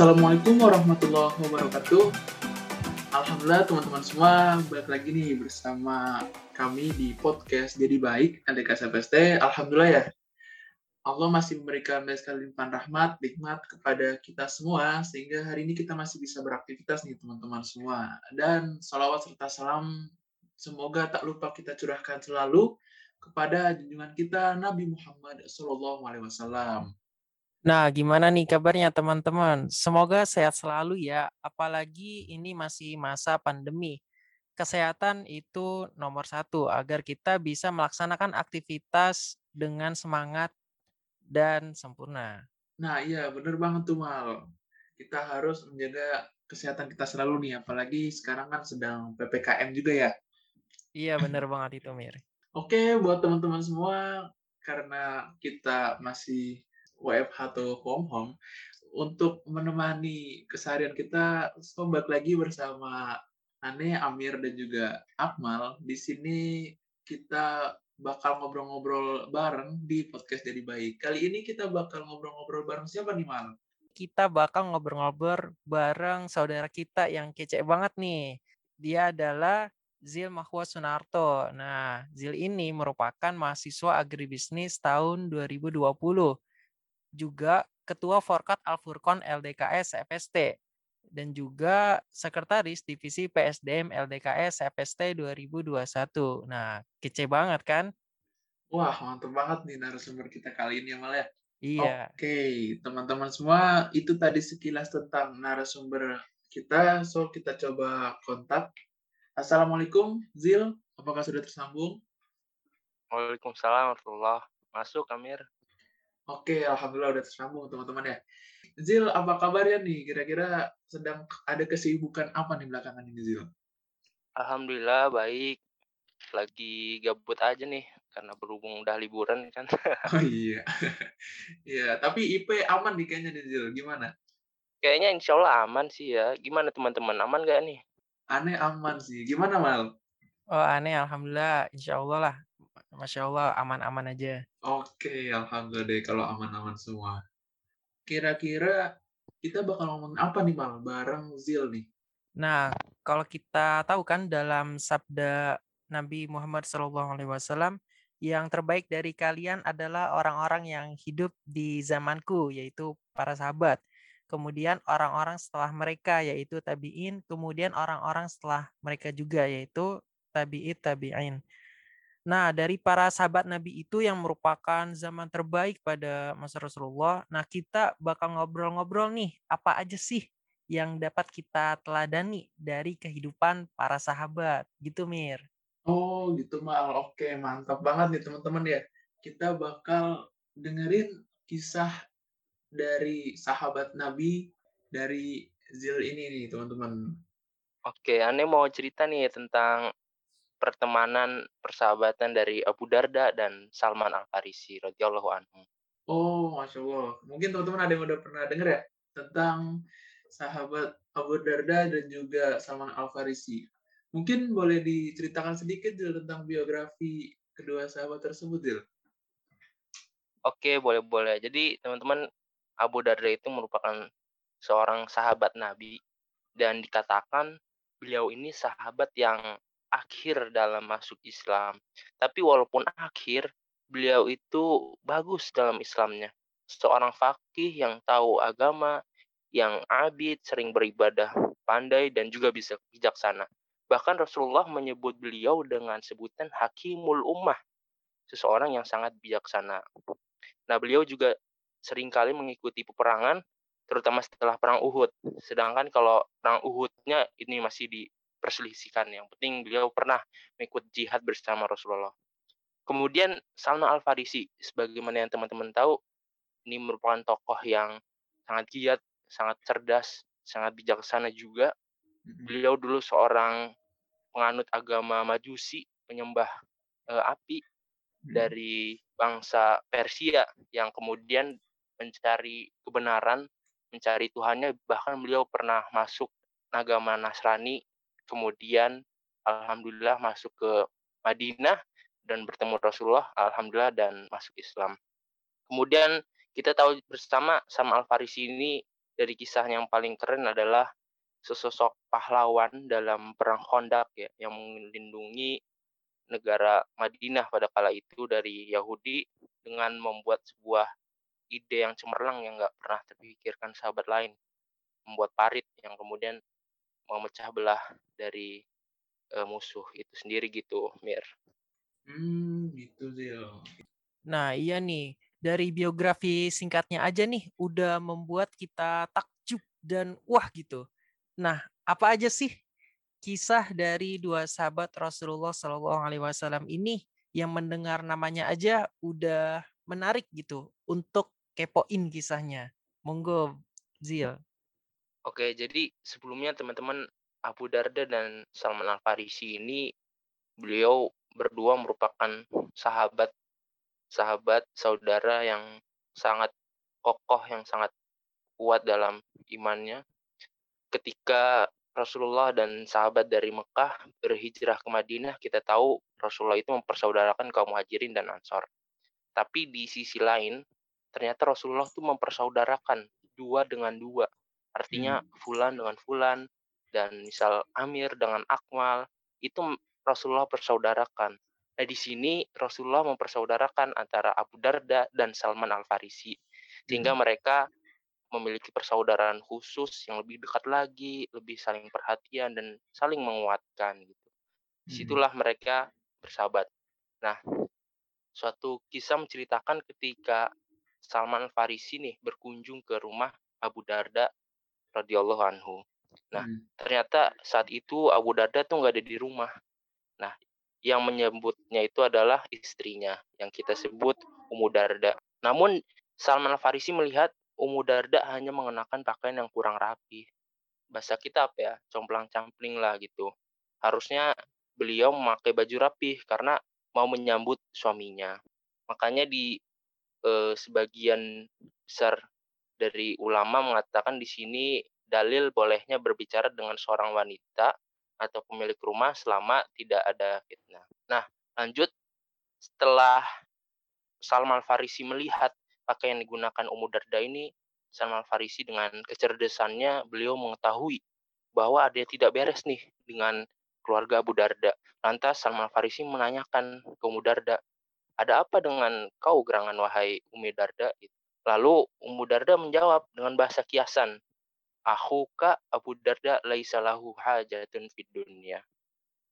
Assalamualaikum warahmatullahi wabarakatuh. Alhamdulillah teman-teman semua balik lagi nih bersama kami di podcast Jadi Baik LDKSFST. Alhamdulillah ya. Allah masih memberikan banyak limpahan rahmat, nikmat kepada kita semua sehingga hari ini kita masih bisa beraktivitas nih teman-teman semua. Dan salawat serta salam semoga tak lupa kita curahkan selalu kepada junjungan kita Nabi Muhammad SAW. Nah, gimana nih kabarnya teman-teman? Semoga sehat selalu ya, apalagi ini masih masa pandemi. Kesehatan itu nomor satu, agar kita bisa melaksanakan aktivitas dengan semangat dan sempurna. Nah, iya bener banget tuh Mal. Kita harus menjaga kesehatan kita selalu nih, apalagi sekarang kan sedang PPKM juga ya. Iya, bener banget itu, Mir. Oke, buat teman-teman semua, karena kita masih WFH atau home home untuk menemani keseharian kita sobat lagi bersama Ane, Amir dan juga Akmal. Di sini kita bakal ngobrol-ngobrol bareng di podcast Jadi Baik. Kali ini kita bakal ngobrol-ngobrol bareng siapa nih, Mal? Kita bakal ngobrol-ngobrol bareng saudara kita yang kece banget nih. Dia adalah Zil Mahwa Sunarto. Nah, Zil ini merupakan mahasiswa agribisnis tahun 2020 juga Ketua Forkat Al-Furqon LDKS FST dan juga Sekretaris Divisi PSDM LDKS FST 2021. Nah, kece banget kan? Wah, mantap banget nih narasumber kita kali ini ya, Mal ya. Iya. Oke, teman-teman semua, itu tadi sekilas tentang narasumber kita. So, kita coba kontak. Assalamualaikum, Zil. Apakah sudah tersambung? Waalaikumsalam warahmatullahi Masuk, Amir. Oke, alhamdulillah udah tersambung teman-teman ya. Zil, apa kabarnya nih? Kira-kira sedang ada kesibukan apa nih belakangan ini, Zil? Alhamdulillah baik. Lagi gabut aja nih karena berhubung udah liburan kan. Oh iya. Iya, tapi IP aman nih kayaknya nih, Zil. Gimana? Kayaknya insya Allah aman sih ya. Gimana teman-teman? Aman gak nih? Aneh aman sih. Gimana, Mal? Oh, aneh alhamdulillah. Insya Allah lah. Masya Allah aman-aman aja. Oke, alhamdulillah deh kalau aman-aman semua. Kira-kira kita bakal ngomong apa nih, Mal? Bareng Zil nih. Nah, kalau kita tahu kan dalam sabda Nabi Muhammad SAW, yang terbaik dari kalian adalah orang-orang yang hidup di zamanku, yaitu para sahabat. Kemudian orang-orang setelah mereka, yaitu tabiin. Kemudian orang-orang setelah mereka juga, yaitu tabi'it tabi'in. Nah, dari para sahabat Nabi itu yang merupakan zaman terbaik pada masa Rasulullah. Nah, kita bakal ngobrol-ngobrol nih, apa aja sih yang dapat kita teladani dari kehidupan para sahabat, gitu Mir. Oh, gitu Mal. Oke, mantap banget nih teman-teman ya. Kita bakal dengerin kisah dari sahabat Nabi dari Zil ini nih, teman-teman. Oke, aneh mau cerita nih tentang pertemanan persahabatan dari Abu Darda dan Salman Al Farisi radhiyallahu anhu. Oh, masya Allah. Mungkin teman-teman ada yang udah pernah denger ya tentang sahabat Abu Darda dan juga Salman Al Farisi. Mungkin boleh diceritakan sedikit Dil, tentang biografi kedua sahabat tersebut, Dil. Oke, boleh-boleh. Jadi teman-teman Abu Darda itu merupakan seorang sahabat Nabi dan dikatakan beliau ini sahabat yang akhir dalam masuk Islam. Tapi walaupun akhir, beliau itu bagus dalam Islamnya. Seorang fakih yang tahu agama, yang abid, sering beribadah, pandai, dan juga bisa bijaksana. Bahkan Rasulullah menyebut beliau dengan sebutan Hakimul Ummah, seseorang yang sangat bijaksana. Nah, beliau juga sering kali mengikuti peperangan, terutama setelah perang Uhud. Sedangkan kalau perang Uhudnya ini masih diperselisihkan. Yang penting beliau pernah mengikut jihad bersama Rasulullah. Kemudian Salman Al Farisi, sebagaimana yang teman-teman tahu, ini merupakan tokoh yang sangat giat, sangat cerdas, sangat bijaksana juga. Beliau dulu seorang penganut agama Majusi, penyembah e, api dari bangsa Persia yang kemudian mencari kebenaran, mencari Tuhannya, bahkan beliau pernah masuk agama Nasrani, kemudian alhamdulillah masuk ke Madinah dan bertemu Rasulullah, alhamdulillah dan masuk Islam. Kemudian kita tahu bersama sama Al Farisi ini dari kisah yang paling keren adalah sesosok pahlawan dalam perang Khandaq ya yang melindungi negara Madinah pada kala itu dari Yahudi dengan membuat sebuah ide yang cemerlang yang nggak pernah terpikirkan sahabat lain membuat parit yang kemudian memecah belah dari uh, musuh itu sendiri gitu Mir. Hmm gitu Zil. Nah iya nih dari biografi singkatnya aja nih udah membuat kita takjub dan wah gitu. Nah, apa aja sih kisah dari dua sahabat Rasulullah Shallallahu Alaihi Wasallam ini yang mendengar namanya aja udah menarik gitu untuk kepoin kisahnya. Monggo, Zil. Oke, jadi sebelumnya teman-teman Abu Darda dan Salman Al Farisi ini beliau berdua merupakan sahabat sahabat, saudara yang sangat kokoh, yang sangat kuat dalam imannya. Ketika Rasulullah dan sahabat dari Mekah berhijrah ke Madinah, kita tahu Rasulullah itu mempersaudarakan kaum muhajirin dan ansor. Tapi di sisi lain, ternyata Rasulullah itu mempersaudarakan dua dengan dua. Artinya hmm. fulan dengan fulan, dan misal Amir dengan Akmal, itu Rasulullah persaudarakan. Nah, di sini Rasulullah mempersaudarakan antara Abu Darda dan Salman Al-Farisi. Sehingga hmm. mereka memiliki persaudaraan khusus yang lebih dekat lagi, lebih saling perhatian dan saling menguatkan gitu. Di situlah hmm. mereka bersahabat. Nah, suatu kisah menceritakan ketika Salman Al-Farisi nih berkunjung ke rumah Abu Darda radhiyallahu anhu. Nah, hmm. ternyata saat itu Abu Darda tuh nggak ada di rumah. Nah, yang menyebutnya itu adalah istrinya yang kita sebut Ummu Darda. Namun Salman Al-Farisi melihat Ummu Darda hanya mengenakan pakaian yang kurang rapi. Bahasa kita apa ya? Complang-campling lah gitu. Harusnya beliau memakai baju rapi karena mau menyambut suaminya. Makanya di eh, sebagian besar dari ulama mengatakan di sini dalil bolehnya berbicara dengan seorang wanita atau pemilik rumah selama tidak ada fitnah. Nah, lanjut setelah Salman Farisi melihat pakaian yang digunakan Ummu Darda ini, Salman Farisi dengan kecerdasannya beliau mengetahui bahwa ada tidak beres nih dengan keluarga Abu Darda. Lantas Salman Farisi menanyakan ke Ummu Darda, ada apa dengan kau gerangan wahai Ummi Darda? Lalu Ummu Darda menjawab dengan bahasa kiasan, Akhuka Abu Darda laisalahu hajatun fid dunya.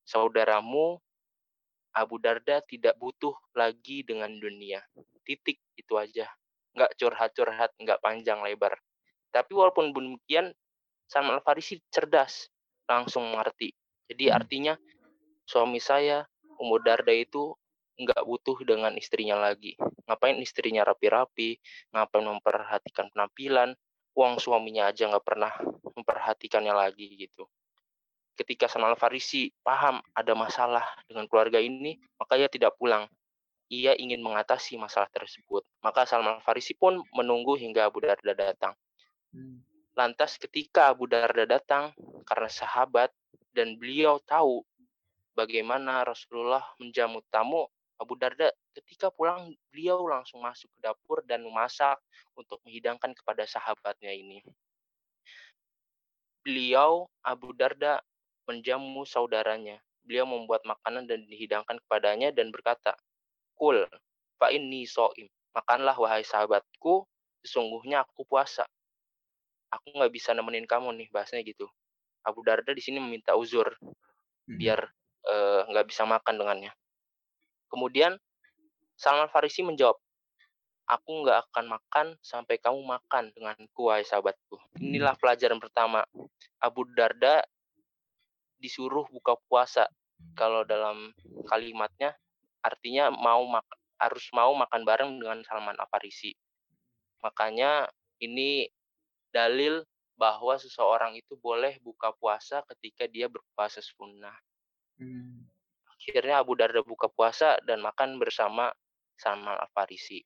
Saudaramu Abu Darda tidak butuh lagi dengan dunia. Titik itu aja. Nggak curhat-curhat, nggak panjang lebar. Tapi walaupun demikian, Salman Al-Farisi cerdas, langsung mengerti. Jadi hmm. artinya suami saya, Ummu Darda itu nggak butuh dengan istrinya lagi. Ngapain istrinya rapi-rapi, ngapain memperhatikan penampilan, uang suaminya aja nggak pernah memperhatikannya lagi gitu. Ketika Salman Farisi paham ada masalah dengan keluarga ini, maka ia tidak pulang. Ia ingin mengatasi masalah tersebut. Maka Salman Farisi pun menunggu hingga Abu Darda datang. Hmm. Lantas ketika Abu Darda datang, karena sahabat dan beliau tahu bagaimana Rasulullah menjamu tamu, Abu Darda ketika pulang beliau langsung masuk ke dapur dan memasak untuk menghidangkan kepada sahabatnya ini. Beliau Abu Darda menjamu saudaranya. Beliau membuat makanan dan dihidangkan kepadanya dan berkata, "Kul, fa inni so'im. Makanlah wahai sahabatku, sesungguhnya aku puasa. Aku nggak bisa nemenin kamu nih, bahasanya gitu. Abu Darda di sini meminta uzur hmm. biar eh, nggak uh, bisa makan dengannya. Kemudian Salman Farisi menjawab, aku nggak akan makan sampai kamu makan dengan kuai sahabatku. Inilah pelajaran pertama. Abu Darda disuruh buka puasa. Kalau dalam kalimatnya artinya mau mak harus mau makan bareng dengan Salman Farisi. Makanya ini dalil bahwa seseorang itu boleh buka puasa ketika dia berpuasa sunnah. Hmm. Akhirnya Abu Darda buka puasa dan makan bersama Salman Al-Farisi.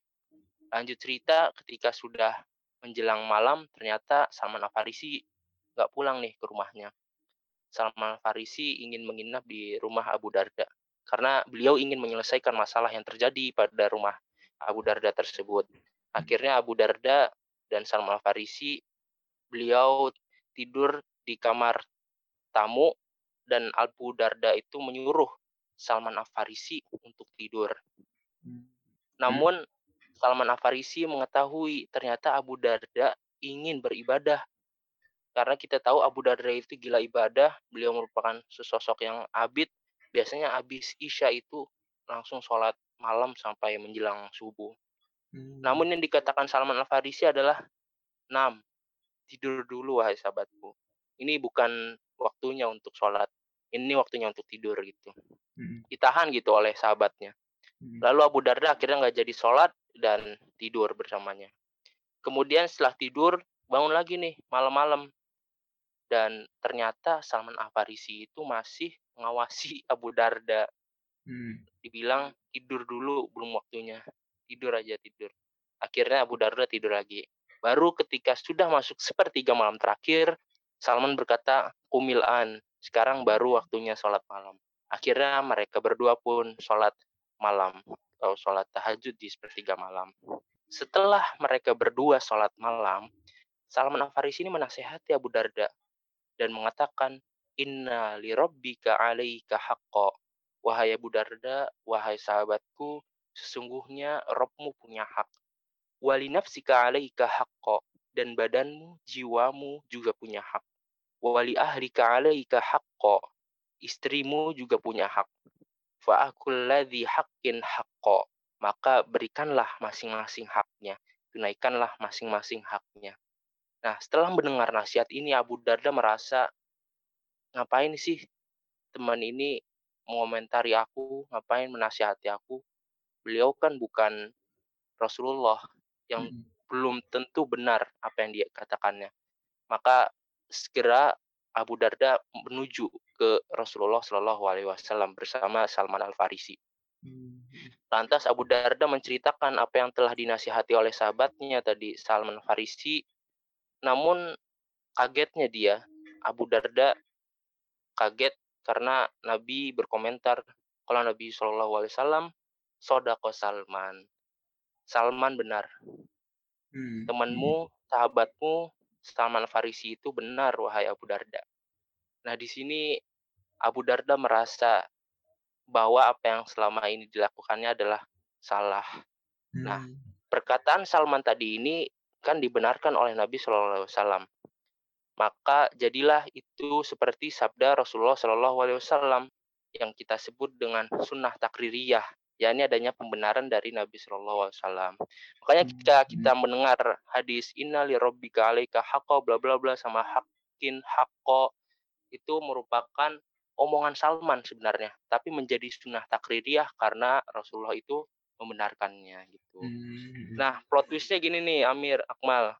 Lanjut cerita ketika sudah menjelang malam ternyata Salman Al-Farisi nggak pulang nih ke rumahnya. Salman Al-Farisi ingin menginap di rumah Abu Darda karena beliau ingin menyelesaikan masalah yang terjadi pada rumah Abu Darda tersebut. Akhirnya Abu Darda dan Salman Al-Farisi beliau tidur di kamar tamu dan Abu Darda itu menyuruh Salman Al-Farisi untuk tidur. Hmm. Namun Salman Al-Farisi mengetahui ternyata Abu Darda ingin beribadah. Karena kita tahu Abu Darda itu gila ibadah, beliau merupakan sesosok yang abid. Biasanya habis Isya itu langsung sholat malam sampai menjelang subuh. Hmm. Namun yang dikatakan Salman Al-Farisi adalah, Nam, tidur dulu wahai sahabatku. Ini bukan waktunya untuk sholat. Ini waktunya untuk tidur gitu. Hmm. Ditahan gitu oleh sahabatnya. Hmm. Lalu Abu Darda akhirnya nggak jadi sholat dan tidur bersamanya. Kemudian setelah tidur, bangun lagi nih malam-malam. Dan ternyata Salman Al-Farisi itu masih mengawasi Abu Darda. Hmm. Dibilang tidur dulu, belum waktunya. Tidur aja, tidur. Akhirnya Abu Darda tidur lagi. Baru ketika sudah masuk sepertiga malam terakhir, Salman berkata, kumilan, sekarang baru waktunya sholat malam. Akhirnya mereka berdua pun sholat malam, atau sholat tahajud di sepertiga malam. Setelah mereka berdua sholat malam, Salman Al-Farisi ini menasehati Abu Darda dan mengatakan, Inna li rabbika alaika haqqo. Wahai Abu Darda, wahai sahabatku, sesungguhnya Robmu punya hak. Wali nafsika alaika haqqo. Dan badanmu, jiwamu juga punya hak. Wali ahlika alaika haqqo. Istrimu juga punya hak. Fa'akul ladhi haqqin haqqo. Maka berikanlah masing-masing haknya. Tunaikanlah masing-masing haknya. Nah, setelah mendengar nasihat ini, Abu Darda merasa, ngapain sih teman ini mengomentari aku, ngapain menasihati aku. Beliau kan bukan Rasulullah yang Hmm. belum tentu benar apa yang dia katakannya. Maka segera Abu Darda menuju ke Rasulullah Shallallahu Alaihi Wasallam bersama Salman Al Farisi. Hmm. Lantas Abu Darda menceritakan apa yang telah dinasihati oleh sahabatnya tadi Salman Al Farisi. Namun kagetnya dia, Abu Darda kaget karena Nabi berkomentar kalau Nabi Shallallahu Alaihi Wasallam sodako Salman. Salman benar. Hmm. Temanmu, sahabatmu, Salman Farisi itu benar, wahai Abu Darda. Nah, di sini Abu Darda merasa bahwa apa yang selama ini dilakukannya adalah salah. Nah, Hmm. Perkataan Salman tadi ini kan dibenarkan oleh Nabi Shallallahu Alaihi Wasallam. Maka jadilah itu seperti sabda Rasulullah Shallallahu Alaihi Wasallam yang kita sebut dengan sunnah takririyah, yakni adanya pembenaran dari Nabi Shallallahu Alaihi Wasallam. Makanya ketika kita mendengar hadis Inna li rabbika alaika haqqo bla bla bla sama hakin haqqo itu merupakan omongan Salman sebenarnya, tapi menjadi sunnah takririyah karena Rasulullah itu membenarkannya gitu. Hmm. Nah, plot twistnya gini nih, Amir, Akmal.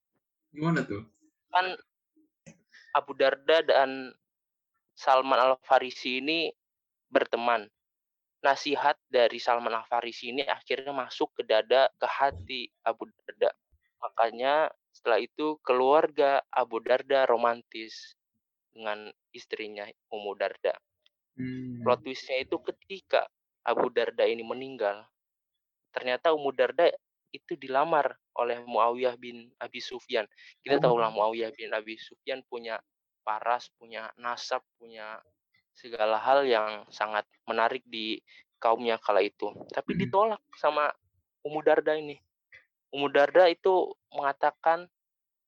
Gimana tuh? Kan Abu Darda dan Salman Al-Farisi ini berteman. Nasihat dari Salman Al-Farisi ini akhirnya masuk ke dada, ke hati Abu Darda. Makanya setelah itu keluarga Abu Darda romantis dengan istrinya Ummu Darda. Hmm. Plot twistnya itu ketika Abu Darda ini meninggal, ternyata Ummu Darda itu dilamar oleh Muawiyah bin Abi Sufyan. Kita tahu lah Muawiyah bin Abi Sufyan punya paras, punya nasab, punya segala hal yang sangat menarik di kaumnya kala itu. Tapi Mhm. ditolak sama Ummu Darda ini. Ummu Darda itu mengatakan,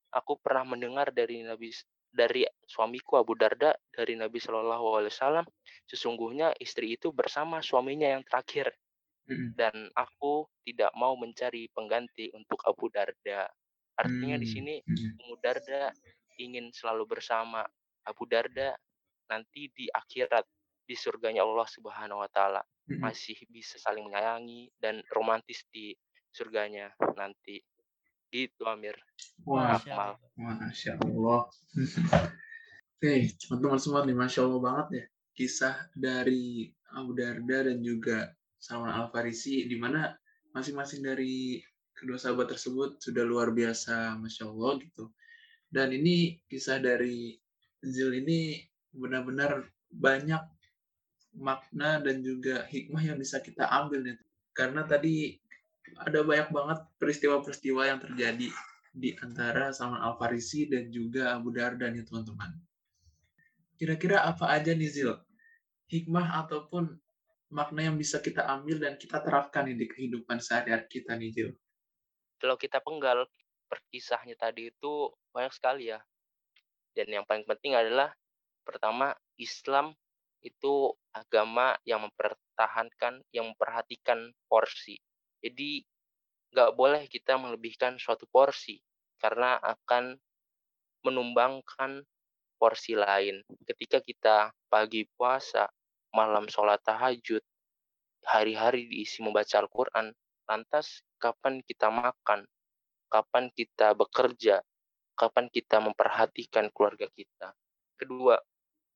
aku pernah mendengar dari Nabi dari suamiku Abu Darda dari Nabi Shallallahu Alaihi Wasallam, sesungguhnya istri itu bersama suaminya yang terakhir dan aku tidak mau mencari pengganti untuk Abu Darda. Artinya di Hmm. sini. Ummu Darda ingin selalu bersama Abu Darda nanti di akhirat di surganya Allah Subhanahu wa taala masih bisa saling menyayangi dan romantis di surganya nanti. Gitu Amir. Wah, Masya. Allah. Masya Allah. Oke, teman-teman semua nih, Masya Allah banget ya. Kisah dari Abu Darda dan juga Salman Al-Farisi, di mana masing-masing dari kedua sahabat tersebut sudah luar biasa, Masya Allah gitu. Dan ini kisah dari Zil ini benar-benar banyak makna dan juga hikmah yang bisa kita ambil nih. Karena tadi ada banyak banget peristiwa-peristiwa yang terjadi di antara Salman Al-Farisi dan juga Abu Darda nih teman-teman. Kira-kira apa aja nih Zil? Hikmah ataupun makna yang bisa kita ambil dan kita terapkan nih di kehidupan sehari-hari kita nih Zil? Kalau kita penggal perkisahnya tadi itu banyak sekali ya. Dan yang paling penting adalah pertama Islam itu agama yang mempertahankan, yang memperhatikan porsi. Jadi nggak boleh kita melebihkan suatu porsi karena akan menumbangkan porsi lain. Ketika kita pagi puasa, malam sholat tahajud, hari-hari diisi membaca Al-Quran, lantas kapan kita makan, kapan kita bekerja, kapan kita memperhatikan keluarga kita. Kedua,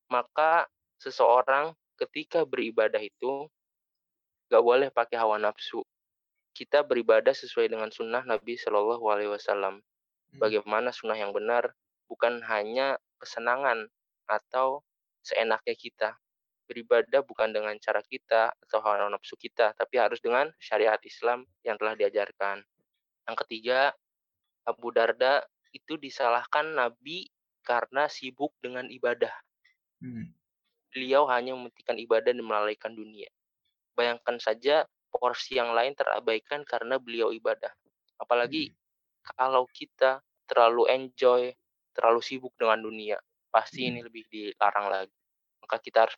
maka seseorang ketika beribadah itu gak boleh pakai hawa nafsu, kita beribadah sesuai dengan sunnah Nabi Shallallahu Alaihi Wasallam. Hmm. Bagaimana sunnah yang benar, bukan hanya kesenangan atau seenaknya kita. Beribadah bukan dengan cara kita atau hawa nafsu kita, tapi harus dengan syariat Islam yang telah diajarkan. Yang ketiga, Abu Darda itu disalahkan Nabi karena sibuk dengan ibadah. Hmm. Beliau hanya mementingkan ibadah dan melalaikan dunia. Bayangkan saja porsi yang lain terabaikan karena beliau ibadah. Apalagi hmm. kalau kita terlalu enjoy, terlalu sibuk dengan dunia, pasti hmm. ini lebih dilarang lagi. Maka kita harus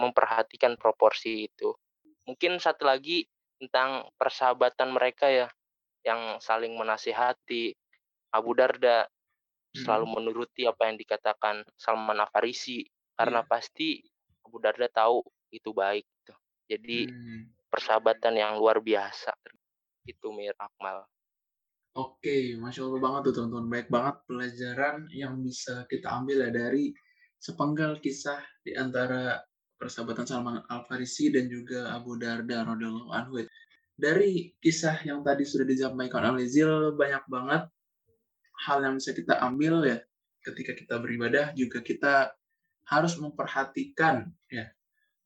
memperhatikan proporsi itu. Mungkin satu lagi tentang persahabatan mereka ya, yang saling menasihati. Abu Darda hmm. selalu menuruti apa yang dikatakan Salman Afarisi karena yeah. pasti Abu Darda tahu itu baik. Gitu. Jadi hmm persahabatan yang luar biasa itu Mir Akmal. Oke, masya Allah banget tuh teman-teman. Baik banget pelajaran yang bisa kita ambil ya dari sepenggal kisah di antara persahabatan Salman Al Farisi dan juga Abu Darda radhiyallahu anhu. Dari kisah yang tadi sudah disampaikan oleh Zil banyak banget hal yang bisa kita ambil ya ketika kita beribadah juga kita harus memperhatikan ya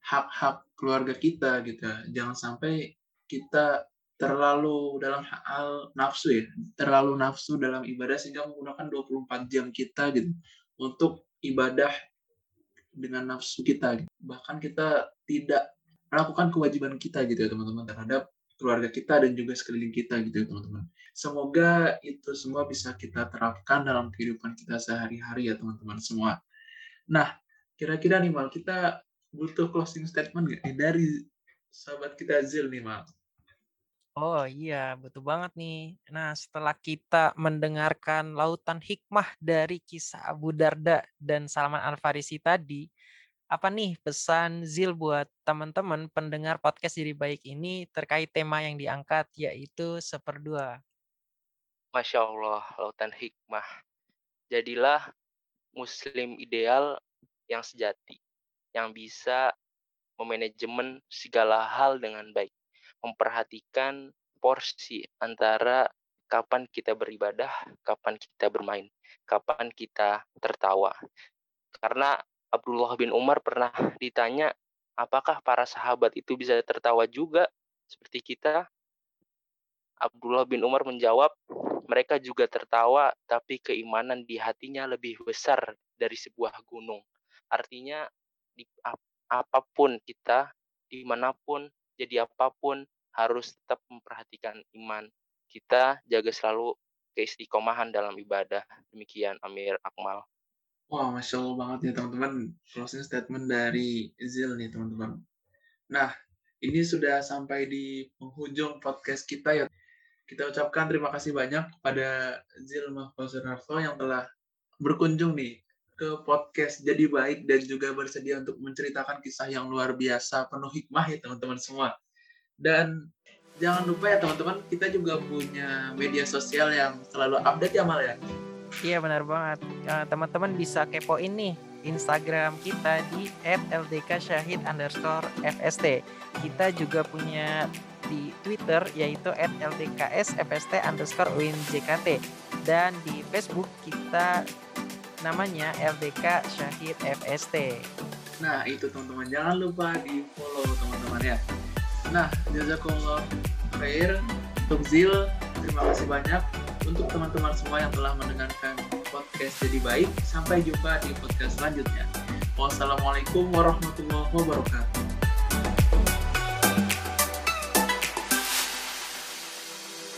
hak-hak keluarga kita gitu. Jangan sampai kita terlalu dalam hal nafsu ya terlalu nafsu dalam ibadah sehingga menggunakan 24 jam kita gitu untuk ibadah dengan nafsu kita gitu. bahkan kita tidak melakukan kewajiban kita gitu ya teman-teman terhadap keluarga kita dan juga sekeliling kita gitu ya teman-teman. Semoga itu semua bisa kita terapkan dalam kehidupan kita sehari-hari ya teman-teman semua. Nah kira-kira nih mal kita butuh closing statement gak dari sahabat kita Zil nih, Mal? Oh iya, betul banget nih. Nah, setelah kita mendengarkan lautan hikmah dari kisah Abu Darda dan Salman Al-Farisi tadi, apa nih pesan Zil buat teman-teman pendengar podcast Jadi Baik ini terkait tema yang diangkat, yaitu seperdua? Masya Allah, lautan hikmah. Jadilah muslim ideal yang sejati yang bisa memanajemen segala hal dengan baik, memperhatikan porsi antara kapan kita beribadah, kapan kita bermain, kapan kita tertawa. Karena Abdullah bin Umar pernah ditanya, apakah para sahabat itu bisa tertawa juga seperti kita? Abdullah bin Umar menjawab, mereka juga tertawa, tapi keimanan di hatinya lebih besar dari sebuah gunung. Artinya di apa pun kita, di mana pun, jadi apa pun, harus tetap memperhatikan iman. Kita jaga selalu keistiqomahan dalam ibadah. Demikian Amir Akmal. Wah, Masya Allah banget ya teman-teman. Closing statement dari Zil nih teman-teman. Nah, ini sudah sampai di penghujung podcast kita ya. Kita ucapkan terima kasih banyak kepada Zil Mahfuzur yang telah berkunjung nih ke podcast Jadi Baik dan juga bersedia untuk menceritakan kisah yang luar biasa penuh hikmah ya teman-teman semua. Dan jangan lupa ya teman-teman, kita juga punya media sosial yang selalu update ya Mal ya. Iya benar banget. Ya, teman-teman bisa kepoin nih Instagram kita di @ldksyahid underscore fst. Kita juga punya di Twitter yaitu @ldksfst underscore dan di Facebook kita namanya LDK Syahid FST. Nah, itu teman-teman. Jangan lupa di follow teman-teman ya. Nah, jazakumullah khair untuk Zil. Terima kasih banyak untuk teman-teman semua yang telah mendengarkan podcast Jadi Baik. Sampai jumpa di podcast selanjutnya. Wassalamualaikum warahmatullahi wabarakatuh.